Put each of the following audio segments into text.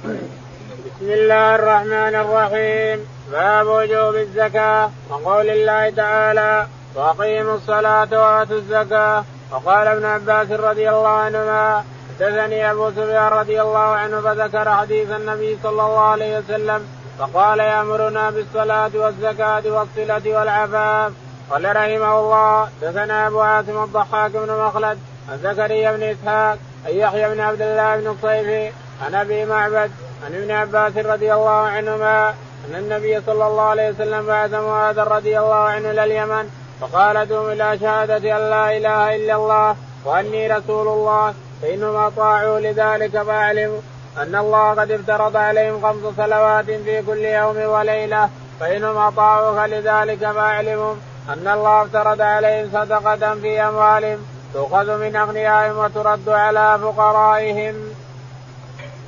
بسم الله الرحمن الرحيم. باب وجوب الزكاة. وقول الله تعالى وأقيموا الصلاة وآتوا الزكاة. وقال ابن عباس رضي الله عنهما حدثني أبو سفيان رضي الله عنه فذكر حديث النبي صلى الله عليه وسلم فقال يأمرنا بالصلاة والزكاة والصلة والعفاف. قال رحمه الله دثنا أبو عاصم الضحاك بن مخلد عن زكريا بن إسحاق عن يحيى بن عبد الله بن الصيفي عن أبي معبد عن ابن عباس رضي الله عنهما أن النبي صلى الله عليه وسلم بعث معاذ رضي الله عنه إلى اليمن فقال ادعوا إلى شهادة أن لا إله إلا الله وأني رسول الله فإنهم أطاعوا لذلك فأعلموا أن الله قد افترض عليهم خمس صلوات في كل يوم وليلة فإنهم أطاعوك لذلك فأعلموا أن الله افترض عليهم صدقة في أموالهم تؤخذ من أغنيائهم وترد على فقرائهم.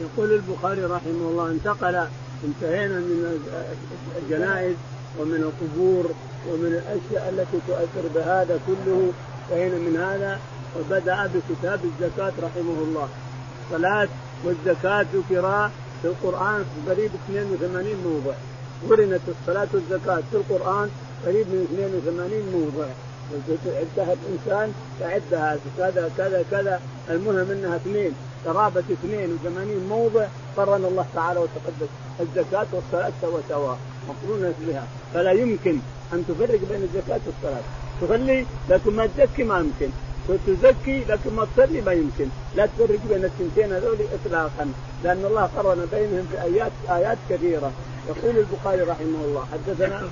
يقول البخاري رحمه الله انتقل انتهينا من الجنائز ومن القبور ومن الأشياء التي تؤثر بهذا كله انتهينا من هذا وبدأ بكتاب الزكاة رحمه الله. الصلاه والزكاة ذكرا في القرآن قريب 82 موضع. قرنت الصلاة والزكاة في القرآن قريب من 82 موضع. عدها الانسان فعدها كذا كذا كذا. المهم انها اثنين قرابة 82 موضع قرن الله تعالى وتقدس الزكاة والصلاة سوا سوا مقرونة بها. فلا يمكن أن تفرق بين الزكاة والصلاة. تصلي لكن ما تزكي ما يمكن. تزكي لكن ما تصلي ما يمكن. لا تفرق بين الثنتين هذول إطلاقا لأن الله قرن بينهم في آيات آيات كثيرة. يقول البخاري رحمه الله حدثنا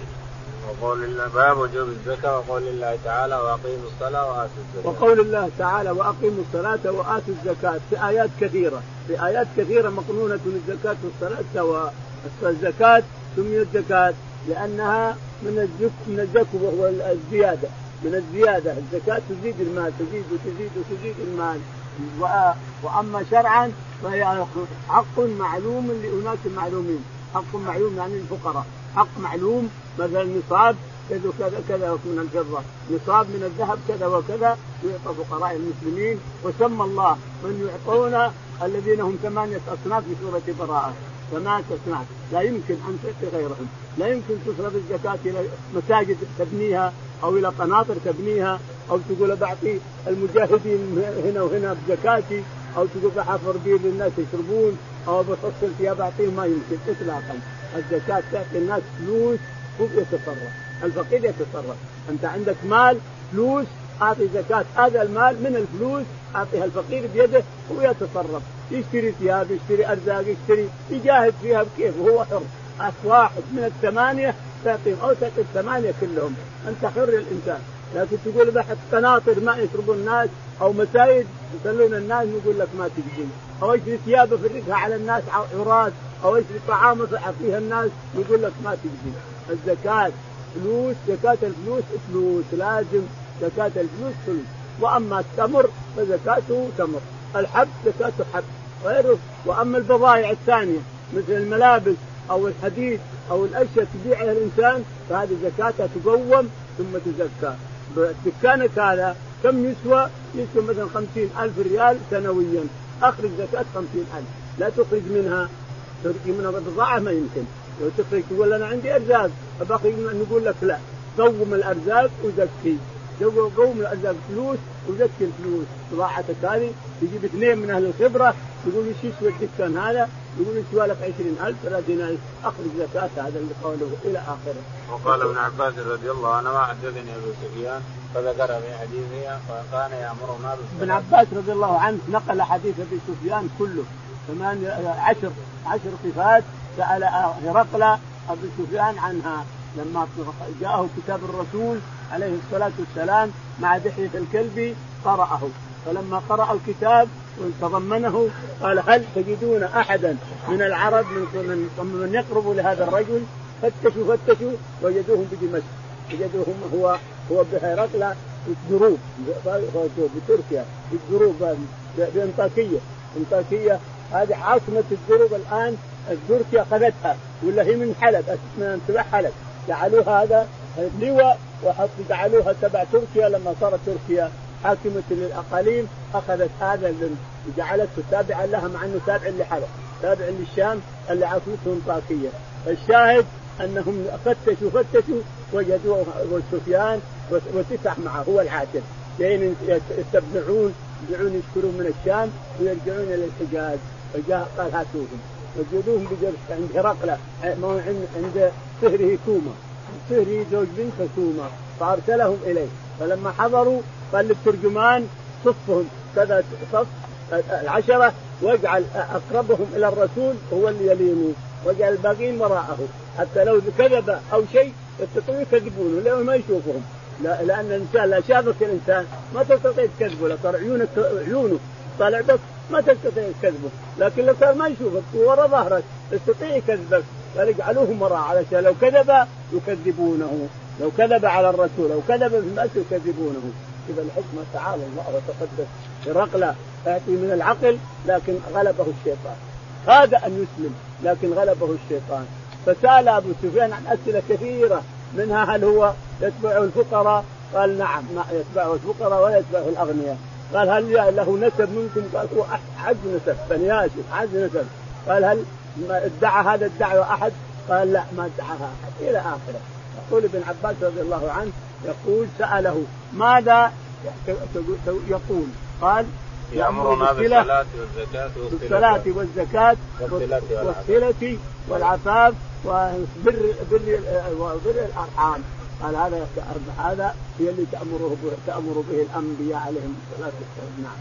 وقول الله باب وجوب الزكاة وقول الله تعالى وأقيموا الصلاة وآتوا الزكاة. وقول الله تعالى وأقيموا الصلاة وآتوا الزكاة. في آيات كثيرة. في آيات كثيرة مقنونة الزكاة والصلاة سواء الزكاة سميت زكاة لأنها من الزك من الزكو وهو الزيادة. من الزيادة. الزكاة تزيد المال. تزيد وتزيد وتزيد المال. وأما شرعا فهي حق معلوم لأناس معلومين. حق معلوم يعني الفقراء. حق معلوم مثلا نصاب كذا وكذا كذا من الفضة. نصاب من الذهب كذا وكذا يعطى فقراء المسلمين وسمى الله من يعطون الذين هم ثمانية أصناف في سورة براءة ثمانية أصناف. لا يمكن أن تعطي غيرهم. لا يمكن تصرف الزكاة إلى مساجد تبنيها أو إلى قناطر تبنيها أو تقول بعطي المجاهدين هنا وهنا بزكاتي أو تقول بحفر بير للناس يشربون أو بتصل ثياب بعطيهم ما يمكن إطلاقا. الزكاة تعطي الناس فلوس هو يتصرف. الفقير يتصرف. أنت عندك مال فلوس أعطي زكاة. هذا المال من الفلوس أعطيها الفقير بيده هو يتصرف. يشتري ثياب يشتري أرزاق يشتري يجاهد فيها بكيف وهو حر. واحد من الثمانية تعطيهم أو تعطي الثمانية كلهم. أنت حر الإنسان. لكن تقول بحث قناطر ماء يشربون الناس أو مسايد يصلون الناس يقول لك ما تجزي. أو اشتري ثياب افرقها على الناس عراة أو اشتري طعام فيها الناس يقول لك ما تجزي الزكاة فلوس زكاة الفلوس فلوس لازم زكاة الفلوس فلوس. وأما التمر فزكاته تمر. الحب زكاته حب. غيره. وأما البضائع الثانية مثل الملابس أو الحديد أو الأشياء تبيعها الإنسان فهذه زكاتها تقوم ثم تزكى. دكانك هذا كم يسوى؟ يسوى مثلا خمسين ألف ريال سنويا. أخرج زكاة خمسين ألف. لا تخرج منها. تخرج منها بضاعة ما يمكن. لو تخرج تقول أنا عندي أرزاق أبقى نقول لك لا. قوم الأرزاق وزكي. قوم الأرزاق فلوس وزكي الفلوس. بضاعتك هذه تجيب اثنين من أهل الخبرة يقول إيش يسوى الدكان هذا؟ يقول يسوى لك 20000 300000 أخرج زكاة هذا اللي قوله إلى آخره. وقال ابن عباس رضي الله عنه ما حدثني أبو سفيان فذكر في حديثه وكان يامرنا ابن عباس رضي الله عنه نقل حديث أبي سفيان كله. ثمان عشر عشر صفات سأل هرقل ابي سفيان عنها. لما جاءه كتاب الرسول عليه الصلاة والسلام مع دحية الكلبي قرأه. فلما قرأ الكتاب وتضمنه قال هل تجدون أحدا من العرب من من يقرب لهذا الرجل؟ فتشوا فتشوا وجدوهم بدمشق. وجدوهم هو هو بهرقل الدروب بتركيا الدروب بأنطاكية. أنطاكية هذه عاصمه الدروب الآن تركيا اخذتها ولا هي من حلب من تبع حلب. جعلوها هذا لواء وحطوا جعلوها تبع تركيا لما صارت تركيا حاكمة للأقاليم أخذت هذا وجعلته تابعا لها مع أنه تابع لحلب تابع للشام اللي عاصمتهم طاكيه الشاهد أنهم فتشوا فتشوا وجدوا سفيان وتسع معه هو العاشر لين يستبدعون يرجعون يشكرون من الشام ويرجعون إلى الحجاز. فجاء قال هاتوهم. وجدوهم عند هرقلة عند سهره توما سهره زوج بنت توما فأرسلهم إليه. فلما حضروا قال للترجمان صفهم. كذا صف العشرة واجعل أقربهم إلى الرسول هو اللي يلينه. واجعل الباقيين وراءه. حتى لو كذب أو شيء يستطيعوا يكذبونه لأنه ما يشوفهم. لا لأن الانسان لا شافك الإنسان ما تستطيع تكذبه. صار عيونك عيونه. طالع بك ما تستطيع تكذبه لكن لو كان ما يشوفك ورا ظهرك يستطيع يكذبك قال اجعلوهم وراء علشان لو كذب يكذبونه. لو كذب على الرسول أو كذب في المأس يكذبونه. إذا الحكمه تعالى الله وتقدس. هرقل ياتي من العقل لكن غلبه الشيطان. هذا أن يسلم لكن غلبه الشيطان. فسأل أبو سفيان عن أسئلة كثيرة. منها هل هو يتبع الفقراء؟ قال نعم ما يتبعه الفقراء ولا يتبعه الأغنياء. قال هل له نسب منكم؟ قال هو اعز نسب بني هاشم اعز نسب. قال هل ادعى هذا الدعوة أحد؟ قال لا ما ادعاها أحد. إلى آخره. يقول ابن عباس رضي الله عنه يقول سأله ماذا يقول؟ قال يأمرنا بالصلاة والزكاة بالصلاة والزكاة والصلة والعفاف. وبر بر الأرحام. قال هذا هذا هي اللي تأمره تأمر به الأنبياء عليهم الصلاة والسلام. نعم.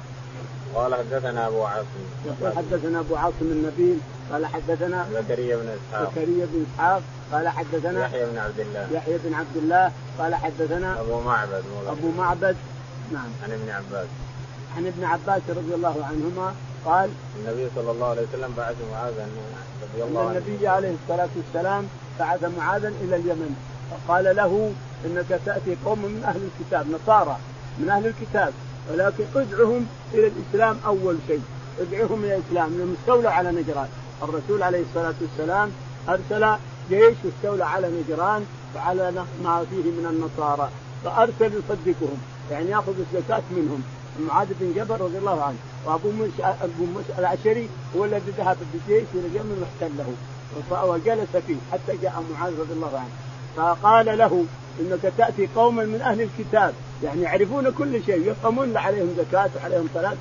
قال حدثنا أبو عاصم. يقول حدثنا أبو عاصم النبيل قال حدثنا زكريا بن إسحاق. زكريا بن إسحاق قال حدثنا يحيى بن عبد الله. يحيى بن عبد الله قال حدثنا أبو معبد. أبو معبد. نعم. عن ابن عباس. عن ابن عباس رضي الله عنهما قال النبي صلى الله عليه وسلم بعث معاذا. رضي الله عنه. النبي عليه الصلاة والسلام بعث معاذا إلى اليمن. فقال له إنك تأتي قوم من أهل الكتاب نصارى من أهل الكتاب ولكن ادعهم إلى الإسلام أول شيء. ادعهم إلى الإسلام لأنهم استولوا على نجران. الرسول عليه الصلاة والسلام أرسل جيش واستولى على نجران وعلى ما فيه من النصارى فأرسل يصدقهم يعني يأخذ الزكاة منهم. معاذ بن جبل رضي الله عنه وأبو موسى أبو موسى العشري هو الذي ذهب بالجيش إلى اليمن واحتله وجلس فيه حتى جاء معاذ رضي الله عنه. فقال له إنك تأتي قوما من أهل الكتاب يعني يعرفون كل شيء يفهمون عليهم زكاة وعليهم صلاة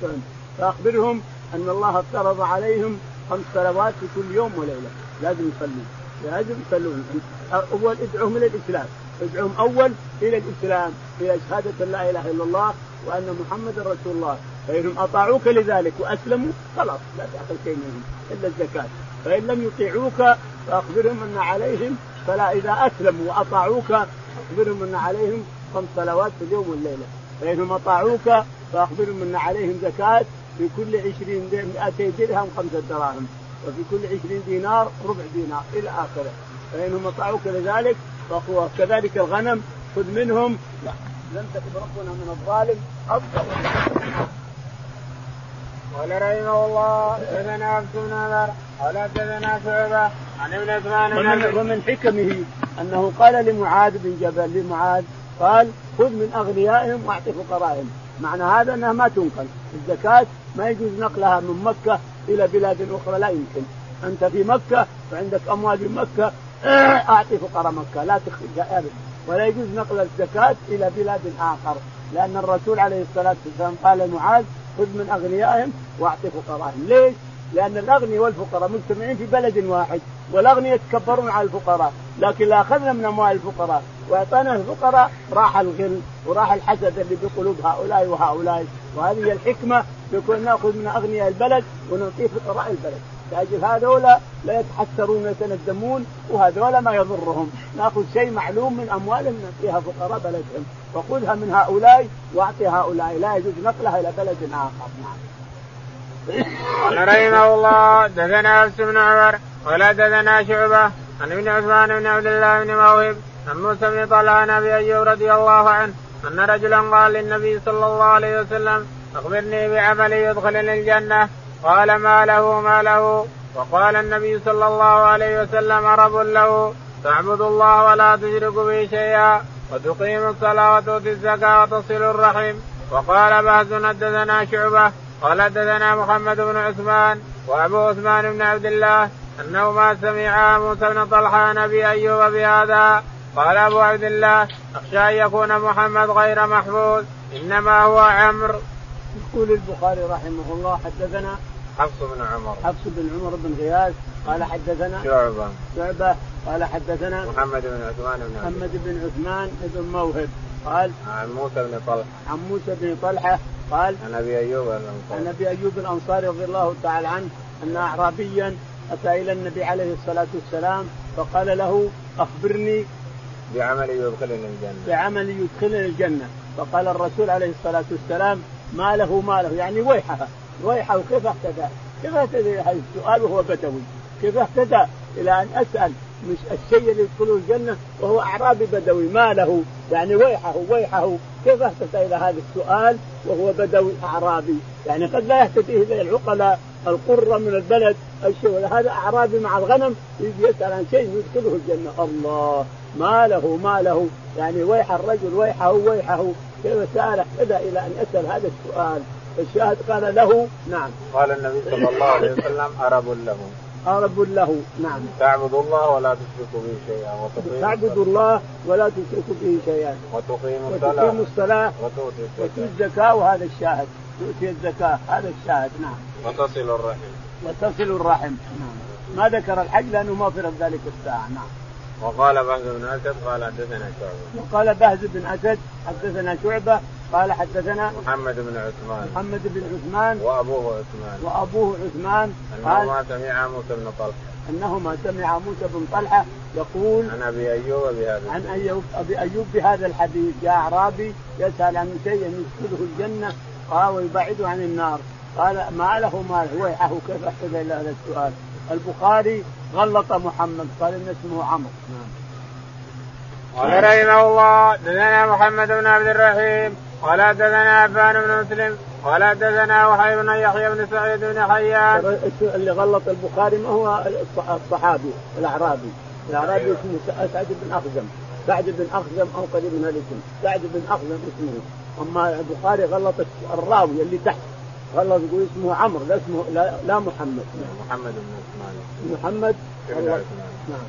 فأخبرهم أن الله افترض عليهم خمس صلوات في كل يوم وليلة. لازم يصلون لازم يصلون. أول ادعوهم إلى الإسلام ادعوهم أول إلى الإسلام إلى شهادة لا إله إلا الله وأن محمدا رسول الله. فإنهم أطاعوك لذلك وأسلموا خلاص لا تأخذ شيء منهم إلا الزكاة. فإن لم يطيعوك فأخبرهم أن عليهم فلا إذا أسلموا وأطاعوك اخبرهم أن عليهم خمس صلوات في اليوم والليلة. فإنهم أطاعوك فأخبرهم أن عليهم زكاة في كل عشرين 200 درهم خمسة دراهم. وفي كل عشرين دينار ربع دينار. إلى آخره. فإنهم أطاعوك لذلك وكذلك الغنم خذ منهم. لم تكن ربنا من الظالم. افضل قال رحمه الله حدثنا عبد بن عمر قال حدثنا شعبة عن ابن عثمان ومن, ومن حكمه أنه قال لمعاذ بن جبل لمعاذ قال خذ من أغنيائهم وأعط فقرائهم. معنى هذا أنها ما تنقل. الزكاة ما يجوز نقلها من مكة إلى بلاد أخرى لا يمكن. أنت في مكة وعندك أموال في مكة أعطي فقراء مكة لا تخرج ابدا. ولا يجوز نقل الزكاة إلى بلاد آخر لأن الرسول عليه الصلاة والسلام قال لمعاذ خذ من أغنيائهم وأعط فقراءهم ليش؟ لأن الأغنياء والفقراء مجتمعين في بلد واحد والأغنياء يتكبرون على الفقراء. لكن لا أخذنا من أموال الفقراء وأعطانا الفقراء راح الغل وراح الحسد اللي بقلوب هؤلاء وهؤلاء. وهذه هي الحكمة يكون نأخذ من أغنياء البلد ونعطيه فقراء البلد. لأجل هذولا لا يتحسرون ويتندمون وهذولا ما يضرهم. نأخذ شيء معلوم من اموالهم نعطيها فقراء بلدهم. فخذها من هؤلاء واعطي هؤلاء. لا يجوز نقلها إلى بلد آخر. نعم. قال رحمه الله دثنا نفس بن عمر ولا دثنا شعبة عن ابن عثمان بن عبد الله بن موهب عن موسى بن طلحة أبي أيوب رضي الله عنه أن رجلا قال للنبي صلى الله عليه وسلم أخبرني بعمل يدخلني الجنة. قال ما له ما له. وقال النبي صلى الله عليه وسلم رب له تعبد الله ولا تشرك به شيئا وتقيم الصلاة وتؤتي الزكاة وتصل الرحم. وقال بهز حدثنا شعبة قال حدثنا محمد بن عثمان وأبو عثمان بن عبد الله انه ما سمع موسى بن طلحة نبي أيوب بهذا. قال أبو عبد الله أخشى أن يكون محمد غير محفوظ إنما هو عمرو. يقول البخاري رحمه الله حدثنا حفص بن عمر. حفص بن عمر بن غياث. قال حدثنا شعبة. شعبة. قال حدثنا محمد بن عثمان بن محمد بن عثمان بن موهب. قال عن موسى بن طلحة. عن موسى بن طلحة. قال عن أبي أيوب الأنصاري. عن أبي أيوب الأنصاري رضي الله تعالى عنه أن اعرابيا أتى إلى النبي عليه الصلاة والسلام فقال له أخبرني بعمل يدخلني الجنة. بعمل يدخلني الجنة. فقال الرسول عليه الصلاة والسلام ما له ما له يعني ويحها. ويحه كيف اهتدى؟ كيف اهتدى السؤال وهو بدوي؟ كيف اهتدى إلى ان اسال مش الشيء اللي يدخله الجنة وهو اعرابي بدوي؟ ما له. يعني ويحه ويحه كيف اهتدى إلى هذا السؤال وهو بدوي اعرابي؟ يعني قد لا يهتدي إلى العقلاء القرة من البلد الشيء. هذا اعرابي مع الغنم يسأل عن شيء يدخله الجنة. الله. ما له ما له. يعني ويح الرجل ويحه ويحه كيف سأل اهتدى إلى ان يسال هذا السؤال؟ الشاهد قال له نعم. قال النبي صلى الله عليه وسلم أرب له. أرب له نعم. تعبد الله ولا تشركوا به شيئا تعبد الله ولا تشركوا به شيئا. وتقيم الصلاة. وتقيم الصلاة. وتؤتي وتؤتي الزكاة وهذا الشاهد. تؤتي الزكاة هذا الشاهد نعم. وتصل الرحم. وتصل الرحم نعم. ما ذكر الحج لأنه ما في ذلك الساعة نعم. وقال بهز بن أسد قال حدثنا شعبة. وقال بهز بن أسد حدثنا شعبة قال حدثنا محمد بن عثمان. محمد بن عثمان وأبوه عثمان. وأبوه عثمان انه ما سمع موسى بن طلحة. انه ما سمع موسى بن طلحة يقول عن أبي أيوب بهذا عن أيوب أبي أيوب بهذا الحديث جاء أعرابي يسال عن شيء يدخله الجنة قال ويبعده عن النار. قال ما له ما له ويحه كيف احتاج إلى هذا السؤال. البخاري غلط محمد قال إن اسمه عمرو. نعم. قال رحمه الله دثنا محمد بن عبد الرحيم قال حدثنا عفان بن مسلم قال حدثنا وحي بن يحيى بن سعيد بن حيان. اللي غلط البخاري ما هو الصحابي الأعرابي. الأعرابي اسمه سعد بن أخزم. سعد بن أخزم أو قريب من الاسم. سعد بن أخزم اسمه. أما البخاري غلط الراوي اللي تحت. غلط يقول اسمه عمرو لا اسمه لا, لا محمد. محمد بن محمد. نعم.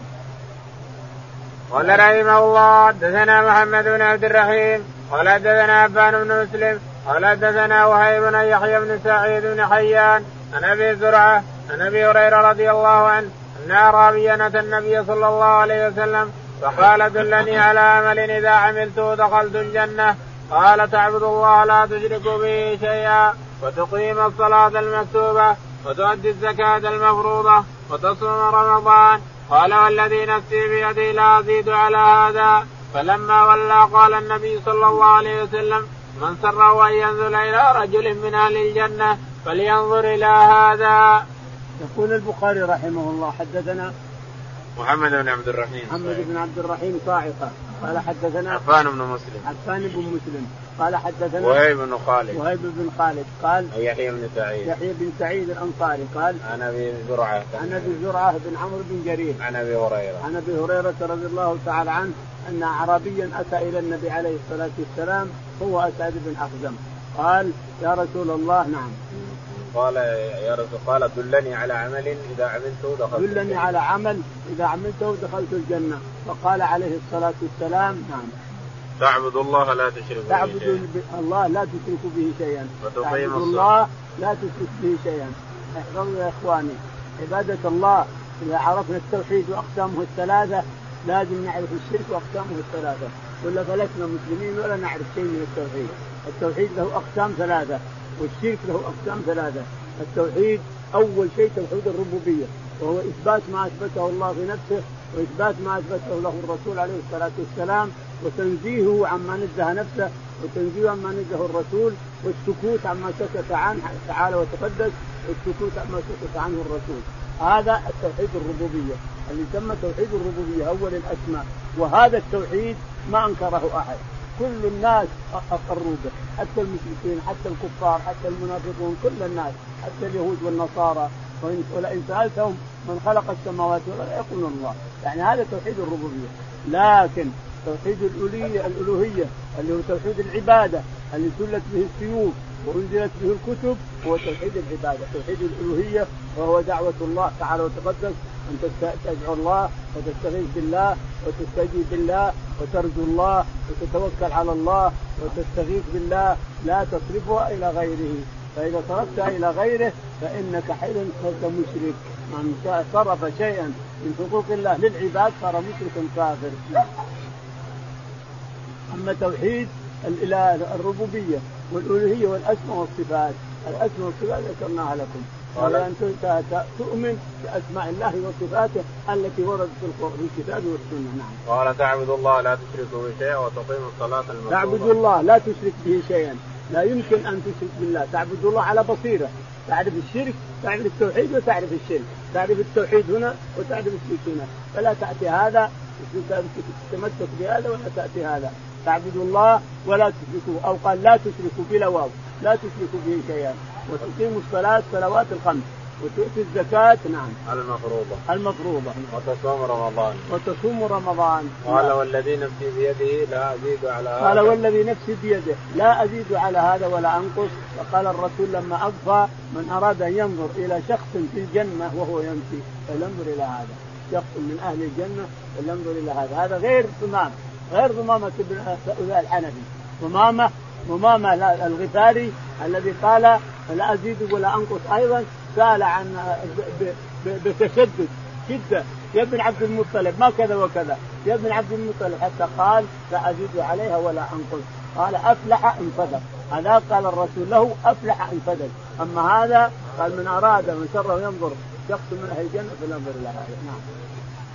قال رحمه الله دثنا محمد بن عبد الرحيم قال حدثنا عبان بن مسلم قال حدثنا وهيب بن يحيى بن سعيد بن حيان عن أبي زرعة عن أبي هريرة رضي الله عنه أن اعرابيا أتى النبي صلى الله عليه وسلم فقال دلني على عمل إذا عملته دخلت الجنة قال تعبد الله لا تشرك به شيئا وتقيم الصلاة المكتوبة وتؤدي الزكاة المفروضة وتصوم رمضان. قال والذي نفسي بيدي لا أزيد على هذا. فلما ولى قال النبي صلى الله عليه وسلم من سره أن ينزل إلى رجل من أهل الجنة فلينظر إلى هذا. يقول البخاري رحمه الله حدثنا محمد بن عبد الرحيم محمد بن عبد الرحيم صاعقة. قال حدثنا عفان بن مسلم. عفان بن مسلم. قال حدثنا وهيب بن خالد. وهيب بن خالد قال يحيى بن سعيد. يحيى بن سعيد الأنصاري قال عن أبي زرعة. عن أبي زرعة بن عمرو بن جرير. عن أبي هريرة. عن أبي هريرة رضي الله تعالى عنه أن اعرابيا أتى إلى النبي عليه الصلاة والسلام هو أسعد بن أخزم. قال يا رسول الله. نعم. قال يا رسول قال دلني على عمل إذا عملته دخلت دلني على عمل إذا عملته دخلت الجنة. فقال عليه الصلاة والسلام نعم. تعبد الله لا تشرك به تعبد الله لا تشرك به شيئا. وتقيم الله لا تشرك به شيئا. احفظوا يا إخواني. عبادة الله إذا عرفنا التوحيد وأقسامه الثلاثة لازم نعرف الشرك وأقسامه الثلاثة. ولا فلسنا مسلمين ولا نعرف شيء من التوحيد. التوحيد له أقسام ثلاثة والشرك له أقسام ثلاثة. التوحيد أول شيء توحيد الربوبية وهو إثبات ما أثبته الله في نفسه وإثبات ما أثبته له الرسول عليه الصلاة والسلام وتنزيهه عما نزه نفسه وتنزيهه عما نزه الرسول والسكوت عما سكت عنه تعالى وتقدس والسكوت عما سكت عنه الرسول. هذا التوحيد الربوبية. اللي يسمى توحيد الربوبية اول الاسماء وهذا التوحيد ما أنكره أحد. كل الناس أقروا به. حتى المشركين حتى الكفار حتى المنافقون كل الناس حتى اليهود والنصارى. ولئن سألتهم من خلق السماوات والأرض يقولون الله. يعني هذا توحيد الربوبية. لكن توحيد الالوهيه الألوهية اللي هو توحيد العبادة اللي سلت به السيوف وأنزلت به الكتب هو توحيد العبادة، توحيد الألوهية وهو دعوة الله تعالى وتقدس أن تدعو الله وتستغيث بالله وتستجيب بالله وترجو الله وتتوكل على الله وتستغيث بالله لا تصرفها إلى غيره. فإذا صرفتها إلى غيره فإنك حين صرت مشرك. من صرف شيئا من حقوق الله للعباد صار مشركا كافر أما توحيد الإله الربوبية والألوهية والأسماء والصفات. الأسماء والصفات ذكرناها لكم. قال ان تؤمن بأسماء الله وصفاته التي وردت في الكتاب والسنة. نعم. قال تعبد الله لا تشرك به شيئا وتقيم الصلاة المفروضة. تعبد الله لا تشرك به شيئا، لا يمكن أن تشرك بالله، تعبد الله على بصيرة، تعرف الشرك، تعرف التوحيد وتعرف الشرك، تعرف التوحيد هنا وتعرف الشرك هنا، فلا تأتي هذا تتمسك بهذا ولا تأتي هذا، تعبد الله ولا تشركوا أو قال لا تشركوا بلا واو، لا تشركوا به شيئا، وتقيموا الصلاة صلوات الخمس. وتؤتي الزكاة نعم. المفروضة. المفروضة. وتصوم رمضان. وتصوم رمضان. قال نعم. والذي نفسي بيده لا أزيد على هذا. قال والذي نفسي بيده لا أزيد على هذا ولا أنقص. وقال الرسول لما أضفى من أراد أن ينظر إلى شخص في الجنة وهو يمشي فلينظر إلى هذا. شخص من أهل الجنة فلينظر إلى هذا. هذا غير ضمام غير ضمامة ابن الحنفي. ضمامة ضمامة الغفاري الذي قال لا أزيد ولا أنقص أيضا سأل عن بتشدد. شدة. يا ابن عبد المطلب ما كذا وكذا. يا ابن عبد المطلب حتى قال لا أزيد عليها ولا أنقص. قال إن صدق هذا قال الرسول له أفلح إن صدق أما هذا قال من أراد من شره ينظر شخص من أهل الجنة فلينظر إلى هذا. نعم.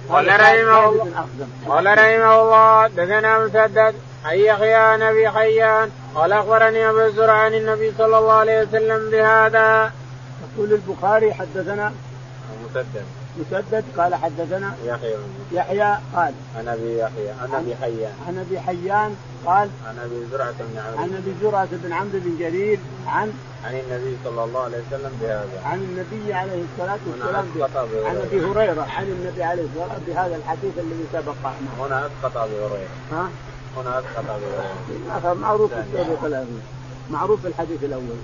قال رحمه الله قال رحمه الله دثنا مسدد عن يحيى نبي حيان. قال أخبرني أبو زرع عن النبي صلى الله عليه وسلم بهذا. يقول البخاري حدثنا مسدد. مسدد قال حدثنا يحيى يحيى قال عن أبي يحيى عن أبي حيان. عن أبي حيان قال عن أبي زرعة بن عمرو. عن أبي زرعة بن عمرو بن جرير عن عن النبي صلى الله عليه وسلم بهذا. عن النبي عليه الصلاة والسلام عن أبي هريرة. عن النبي عليه الصلاة والسلام بهذا الحديث الذي سبق. هنا أسقط ابي هريرة. ها؟ هنا أسقط ابي هريرة. معروف السابق الأول. معروف الحديث الأول.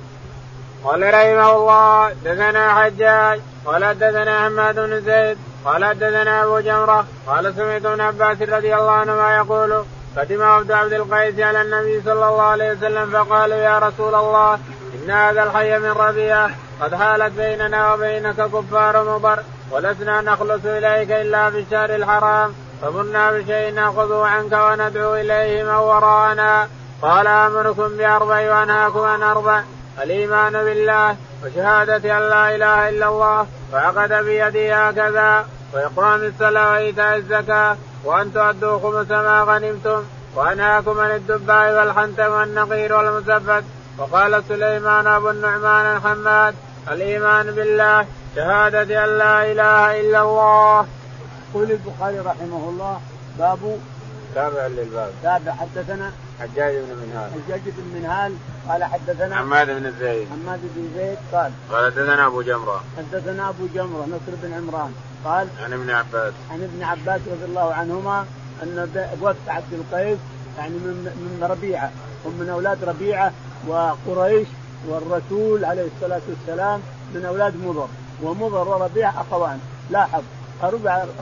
قال رحمه الله دثنا حجاج. قال دثنا حماد بن زيد قال دثنا أبو جمرة قال سمعت ابن عباس رضي الله عنهما يقول قدم عبد عبد القيس على النبي صلى الله عليه وسلم فقالوا يا رسول الله إن هذا الحي من ربيعه قد حالت بيننا وبينك كفار مضر ولسنا نخلص إليك إلا في الشهر الحرام فمرنا بشيء نأخذه عنك وندعو إليه من وراءنا. قال آمركم بأربع وأنهاكم عن أربع. الإيمان بالله وشهادة أن لا إله إلا الله وعقد بيده هكذا وإقام الصلاة وإيتاء الزكاة وأن تؤدوا خمس ما غنمتم وأنهاكم عن الدباء والحنتم والنقير والمسبد وقال سليمان أبو النعمان الحماد الإيمان بالله شهادة أن لا إله إلا الله. يقول البخاري رحمه الله باب تابع للباب تابع حدثنا حجاج بن منهال. حجاج بن منهال قال حدثنا حماد بن زيد. حماد بن زيد قال قال حدثنا أبو جمرة. حدثنا أبو جمرة نصر بن عمران قال عن ابن عباس. عن ابن عباس رضي الله عنهما أن وفد عبد القيس يعني من من ربيعة هم من أولاد ربيعة وقريش والرسول عليه الصلاة والسلام من أولاد مضر ومضر وربيعة أخوان. لاحظ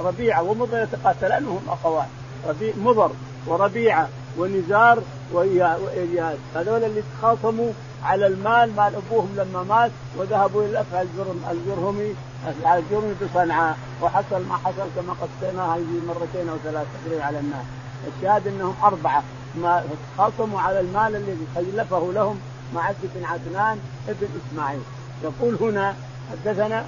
ربيعه ومضر يتقاتلان وهم أخوان. ربيع مضر وربيعة ونزار واياس هذول اللي تخاصموا على المال مال أبوهم لما مات وذهبوا إلى الافعى الجرم الجرهمي الجرم بصنعاء وحصل ما حصل كما قصيناها مرتين أو ثلاث تقريبا على الناس. الشاهد إنهم أربعة. ما تخاصموا على المال الذي خلفه لهم مع بن عدنان ابن إسماعيل. يقول هنا حدثنا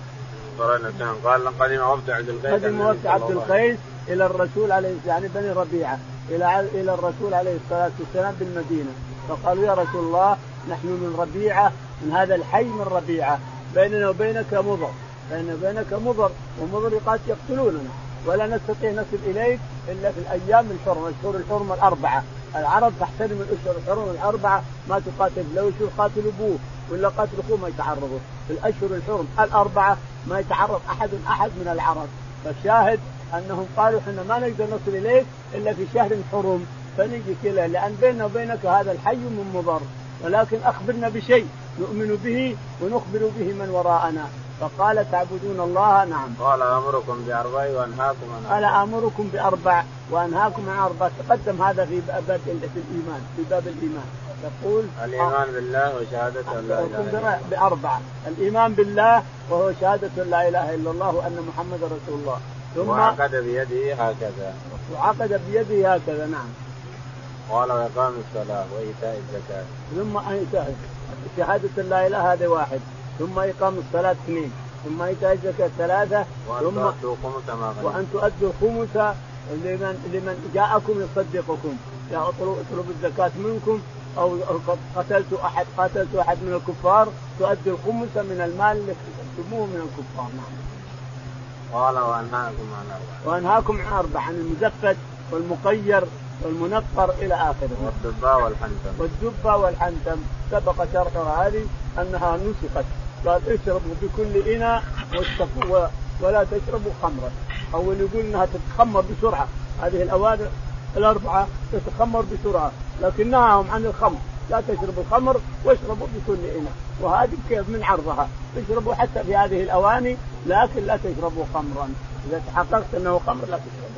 قال قدم وفد عبد القيس قدم وفد عبد القيس إلى الرسول عليه يعني بني ربيعة. إلى إلى الرسول عليه الصلاة والسلام بالمدينة. فقالوا يا رسول الله نحن من ربيعة من هذا الحي من ربيعة. بيننا وبينك مضر. بيننا وبينك مضر. ومضر يقتلوننا. ولا نستطيع نصل إليك إلا في الأيام الحرمة الاشهر الحرمه الأربعة. العرب تحترم الاشهر الحرمه الأربعة. ما تقاتل. لو يشوف قاتل أبوه ولا قاتل أخوه ما يتعرضوا. في الأشهر الحرم الأربعة ما يتعرض أحد أحد من العرب. فالشاهد أنهم قالوا إحنا ما نقدر نصل إليك إلا في شهر حرم. فنجي كذا لأن بيننا وبينك هذا الحي من مضر. ولكن أخبرنا بشيء نؤمن به ونخبر به من وراءنا. فقال تعبدون الله؟ نعم. قال أمركم بأربع وأنهاكم عن قال أمركم بأربع وأنهاكم عن أربع. تقدم هذا في باب الإيمان في باب الإيمان. يقول الإيمان بالله وشهادة أن لا إله إلا الله. باربعه الإيمان بالله وهو شهادة لا إله إلا الله وأن محمدا رسول الله. ثم وعقد بيده هكذا. وعقد بيده هكذا نعم. قال وإقام الصلاة وإيتاء الزكاة. ثم ايتاء شهادة لا إله هذا واحد. ثم إقام الصلاة اثنين. ثم إيتاء الزكاة ثلاثة. ثم وأن تؤدوا الخمس لمن لمن جاءكم يصدقكم. يا اطلب الزكاة منكم أو قتلت احد قاتلت أحد من الكفار تؤدي الخمس من المال اللي اكتسبتموه من الكفار. نعم. قال وأنهاكم عن أربع. وأنهاكم عن أربع عن المزفت والمقير والمنقر إلى آخره. والدباء والحنتم. والدباء والحنتم. سبق شرحها هذه أنها نسخت قال اشربوا بكل إناء ولا تشربوا خمرا. اول يقول إنها تتخمر بسرعة. هذه الاواني الأربعة تتخمر بسرعة. لكنها هم عن الخمر. لا تشربوا الخمر واشربوا بكل إناء. وهذه كيف من عرضها؟ تشربوا حتى في هذه الأواني لكن لا تشربوا خمرا. إذا تحققت أنه خمر لا تشربوا.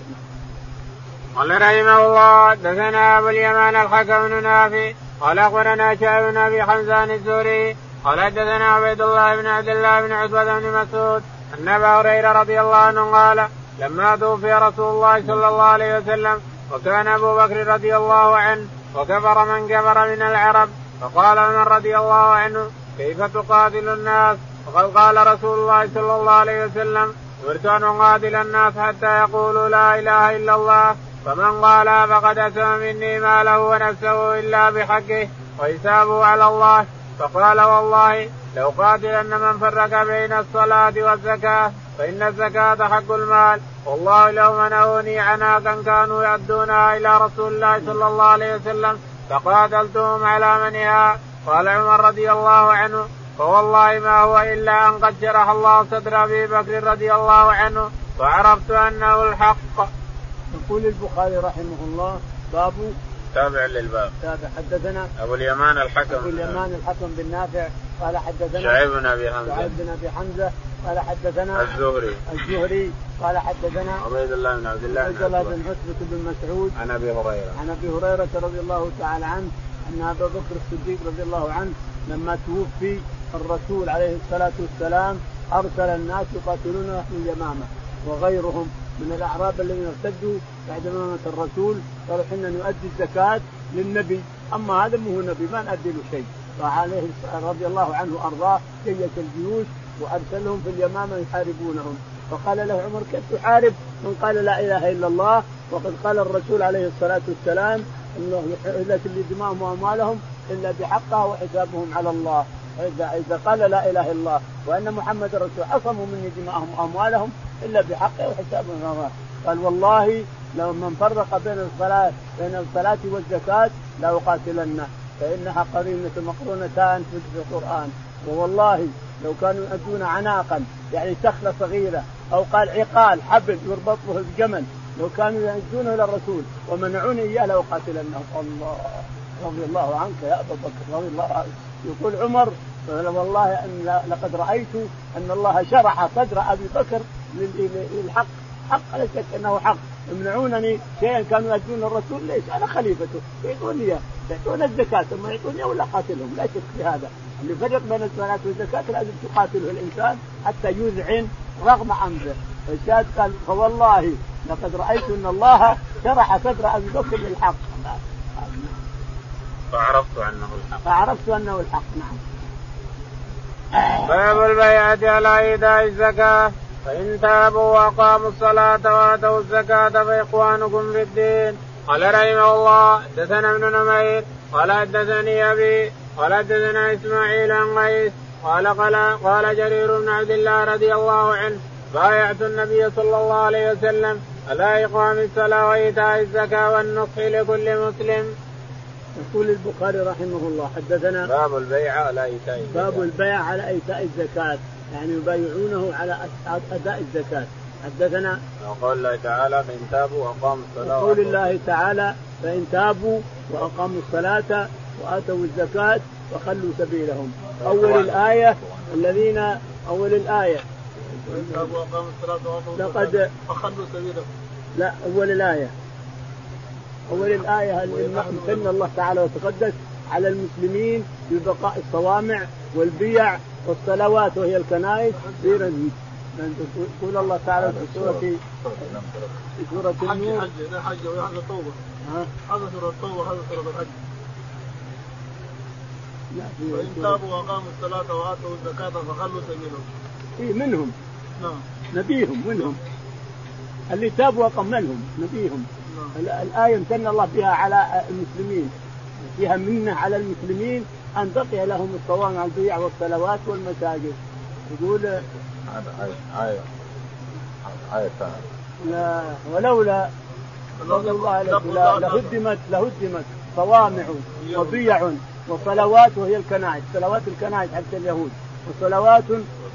قال رحمه الله دثنا أبو اليمان الحكم بن نافع قال أخبرنا شعب بن أبي حمزان الزهري قال حدثنا عبيد الله بن عبد الله بن عتبة بن مسعود أن أبا هريرة رضي الله عنه قال لما توفي رسول الله صلى الله عليه وسلم وكان أبو بكر رضي الله عنه وكفر من كفر من العرب فقال عمر رضي الله عنه كيف تقاتل الناس؟ وقد قال رسول الله صلى الله عليه وسلم امرت أن اقاتل الناس حتى يقولوا لا إله إلا الله. فمن قال فقد اتم مني ماله ونفسه إلا بحقه وحسابه على الله. فقال والله لو قاتلن من فرق بين الصلاة والزكاة فإن الزكاة حق المال. والله لو منعوني عناقا كانوا يؤدونها إلى رسول الله صلى الله عليه وسلم فقاتلتهم على منها قال عمر رضي الله عنه فوالله ما هو إلا أن قد شرح الله صدر أبي بكر رضي الله عنه فعرفت أنه الحق. يقول البخاري رحمه الله باب تابع للباب. تابع. حدثنا أبو اليمان الحكم. أبو اليمان الحكم بن نافع. قال حدثنا شعيب بن أبي حمزة. شعيب بن أبي حمزة. قال حدثنا الزهري. الزهري. قال حدثنا عبيد الله بن عبد الله عبيد الله بن عتبة بن مسعود. عن أبي هريرة. عن أبي هريرة رضي الله تعالى عنه. أن أبا بكر الصديق رضي الله عنه لما توفي الرسول عليه الصلاة والسلام أرسل الناس يقاتلون في اليمامة وغيرهم من الأعراب الذين ارتدوا بعد امامه الرسول قالوا إحنا نؤدي الزكاة للنبي. أما هذا مو نبي ما نؤدي له شيء. فعليه رضي الله عنه وأرضاه جيش الجيوش وأرسلهم في اليمامة يحاربونهم. فقال له عمر كيف تحارب؟ من قال لا إله إلا الله وقد قال الرسول عليه الصلاة والسلام إنه لكن دماءهم واموالهم إلا بحقها وحسابهم على الله. اذا إذا قال لا إله إلا الله وأن محمد رسول عصموا مني دماءهم واموالهم إلا بحقه وحسابهم على الله. قال والله لو من فرق بين الصلاه بين الصلاة والزكاة لاقاتلنه فإنها قرينة مقرونتان في القرآن. ووالله لو كانوا يؤدون عناقا يعني سخلة صغيرة أو قال عقال حبل يربط به الجمل لو كانوا يؤدونه للرسول ومنعوني إياه لأقاتلنهم. الله رضي الله عنك يا أبا بكر رضي الله عنك. يقول عمر والله أن لقد رأيت أن الله شرح صدر أبي بكر للحق. حق لا شك انه حق. يمنعونني شيئا كانوا يؤدون الرسول ليش؟ أنا خليفته. يعطوني إياه. يعطون الزكاة ثم يعطوني ولا قاتلهم لا شك في هذا. اللي فرق بين الصلاة والزكاة لازم تقاتله الإنسان حتى يذعن رغم انفه الشاهد قال فوالله لقد رأيت إن الله شرح صدر أبي بكر للحق فعرفت أنه الحق. فعرفت أنه الحق نعم. باب البيعة على إيتاء الزكاة. فإن تابوا وأقاموا الصلاة وآتوا الزكاة فإخوانكم في الدين. قال رحمه الله حدثنا ابن نمير قال حدثني أبي قال حدثنا إسماعيل عن قيس قال قال قال جرير بن عبد الله رضي الله عنه بايعت النبي صلى الله عليه وسلم على إقام الصلاة وإيتاء الزكاة والنصح لكل مسلم. يقول البخاري رحمه الله حدثنا باب البيع على إيتاء الزكاة. باب البيع على إيتاء الزكاة. يعني يبايعونه على أداء الزكاة. حدثنا وقول الله تعالى فان تابوا وأقاموا الصلاة وقول الله تعالى فإن تابوا وأقاموا الصلاة وآتوا الزكاة فخلوا سبيلهم. أول الآية الذين أول الآية. لقد فخلوا سبيلهم لا أول الآية. أول الآية امتن الله تعالى وتقدس على المسلمين ببقاء الصوامع والبيع والصلوات وهي الكنائس؟ في رزق يقول الله تعالى في سورة في سورة النور. حج حج هذا سورة التوبة هذا سورة الحج. وإن تابوا وأقاموا الصلاة وآتوا الزكاة فخلوا سبيلهم. إيه منهم. نعم. نبيهم منهم. اللي تابوا وأقام منهم نبيهم. نعم. الآية امتن الله بها على المسلمين فيها منة على المسلمين أن بقي لهم الصوامع البيع والصلوات والمساجد يقول هذا آية آية آية لا ولولا فضل الله عليك لهدمت لهدمت صوامع وبيع وصلوات وهي الكنائس صلوات الكنائس حتى اليهود وصلوات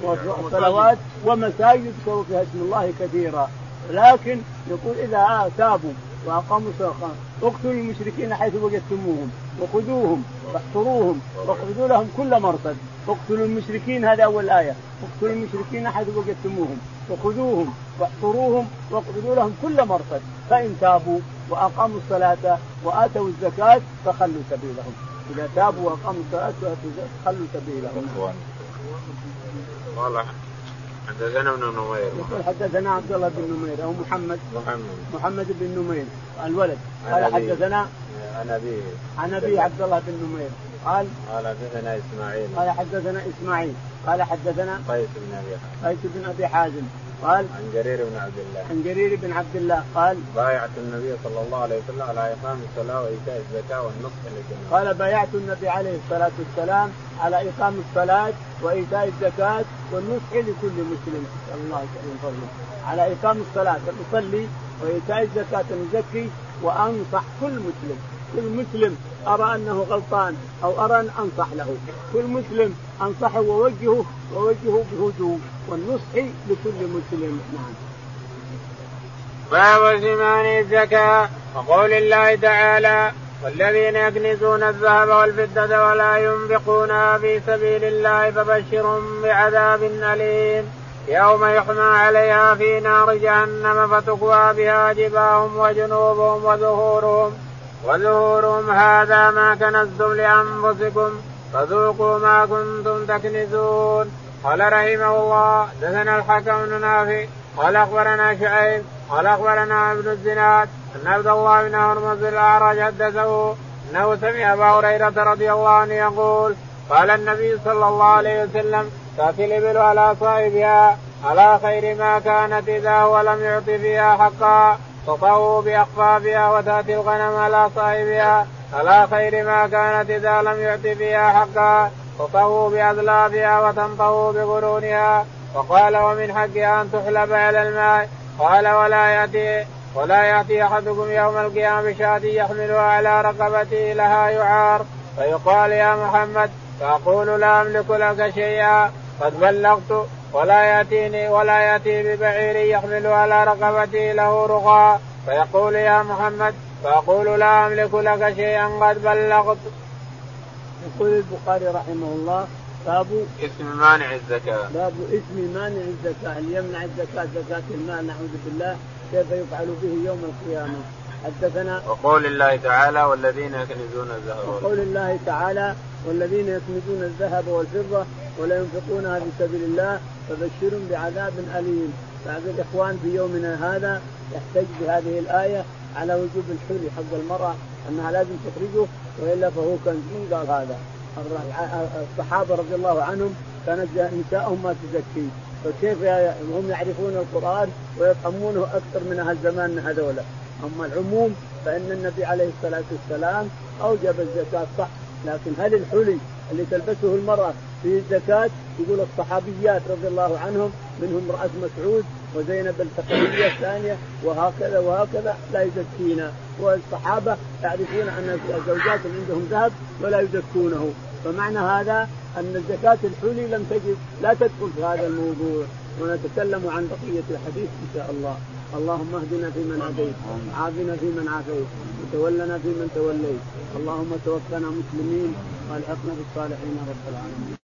وصلوات ومساجد يذكر فيها اسم الله كثيرا. لكن يقول إذا تابوا وأقاموا الصلاة اقتلوا المشركين حيث وجدتموهم وخذوهم واحصروهم واقعدوا لهم كل مرصد. اقتلوا المشركين هذه أول آية. اقتلوا المشركين حيث وجدتموهم وخذوهم واحصروهم واقعدوا لهم كل مرصد. فإن تابوا وأقاموا الصلاة وآتوا الزكاة فخلوا سبيلهم. إذا تابوا وأقاموا الصلاة فخلوا سبيلهم. والله حدثنا ابن نمير. يقول حدثنا عبد الله بن نمير أو محمد. محمد. محمد بن نمير الولد. قال حدثنا عن ابيه عن أبي عبد الله بن نمير. قال قال حدثنا إسماعيل. قال حدثنا إسماعيل. قال حدثنا قيس بن أبي حازم. قيس بن أبي حازم. قال عن جرير بن عبد الله. عن جرير بن عبد الله قال بايعت النبي صلى الله عليه وسلم على اقام الصلاة وإيتاء الزكاة والنصح للجميع. قال بايعت النبي عليه الصلاة والسلام على إقام الصلاة وإيتاء الزكاة والنصح لكل مسلم. الله من فضله. على إقام الصلاة نصلي وإيتاء الزكاة نزكي وأنصح كل مسلم. كل مسلم أرى أنه غلطان أو أرى أن أنصح له. كل مسلم أنصحه ووجهه ووجهه بهدوء والنصح لكل مسلم. نعم. باب سمان الزكاة. وقول الله تعالى والذين يكنزون الذهب والفضة ولا ينفقونها في سبيل الله فبشرهم بعذاب أليم. يوم يحمى عليها في نار جهنم فتكوى بها جباههم وجنوبهم وظهورهم وظهورهم هذا ما كنزتم لأنفسكم فذوقوا ما كنتم تكنزون. قال رحمه الله دثنا الحكم بن نافع قال أخبرنا شعيب قال أخبرنا ابن الزناد أن عبد الله بن هرمز الأعرج حدثه أنه سمع أبا هريرة رضي الله عنه يقول قال النبي صلى الله عليه وسلم تأتي الإبل على صاحبها على خير ما كانت إذا هو لم يعط فيها حقا. تطووا بأخفافها وتأتي الغنم على صاحبها على خير ما كانت إذا لم يعط فيها حقا تطووا باذلافها وتنطووا بقرونها وقال ومن حقها أن تحلب على الماء. قال ولا يأتي ولا يأتي أحدكم يوم القيامة بشاة يحملها على رقبته لها يعار. فيقال يا محمد فأقول لا أملك لك شيئا. قد بلغت ولا ياتيني ولا يأتي ببعير يحمل على رقبته له رقى. فيقول يا محمد فأقول لا أملك لك شيئا قد بلغت. يقول البخاري رحمه الله باب اسم مانع الزكاة. باب اسم مانع الزكاة اللي يمنع الزكاة زكاة المال؟ نعوذ بالله كيف يفعل به يوم القيامة؟ حدثنا وقول الله تعالى والذين يكنزون الذهب وقول الله تعالى والذين يكنزون الذهب والفضة ولا ينفقونها في سبيل الله فبشرهم بعذاب أليم. بعض الإخوان في يومنا هذا يحتج بهذه الآية على وجوب الحلي حق المرأة أنها لازم تخرجه وإلا فهو كان من قال هذا. الصحابة رضي الله عنهم كانت نساءهم ما تزكي. فكيف هم يعرفون القرآن ويفهمونه أكثر من أهل زماننا هذولا. أما العموم فإن النبي عليه الصلاة والسلام أوجب الزكاة صح لكن هل الحلي اللي تلبسه المرأة في الزكاة يقول الصحابيات رضي الله عنهم منهم رأس مسعود وزينب الثقفية الثانية وهكذا وهكذا لا يزكينا. والصحابة يعرفون أن الزوجات عندهم ذهب ولا يزكونه. فمعنى هذا أن زكاة الحلي لم تجد لا تدخل في هذا الموضوع. ونتكلم عن بقية الحديث إن شاء الله. اللهم اهدنا فيمن هديت عافنا فيمن عافيت وتولنا فيمن توليت. اللهم توفنا مسلمين والحقنا بالصالحين رب العالمين.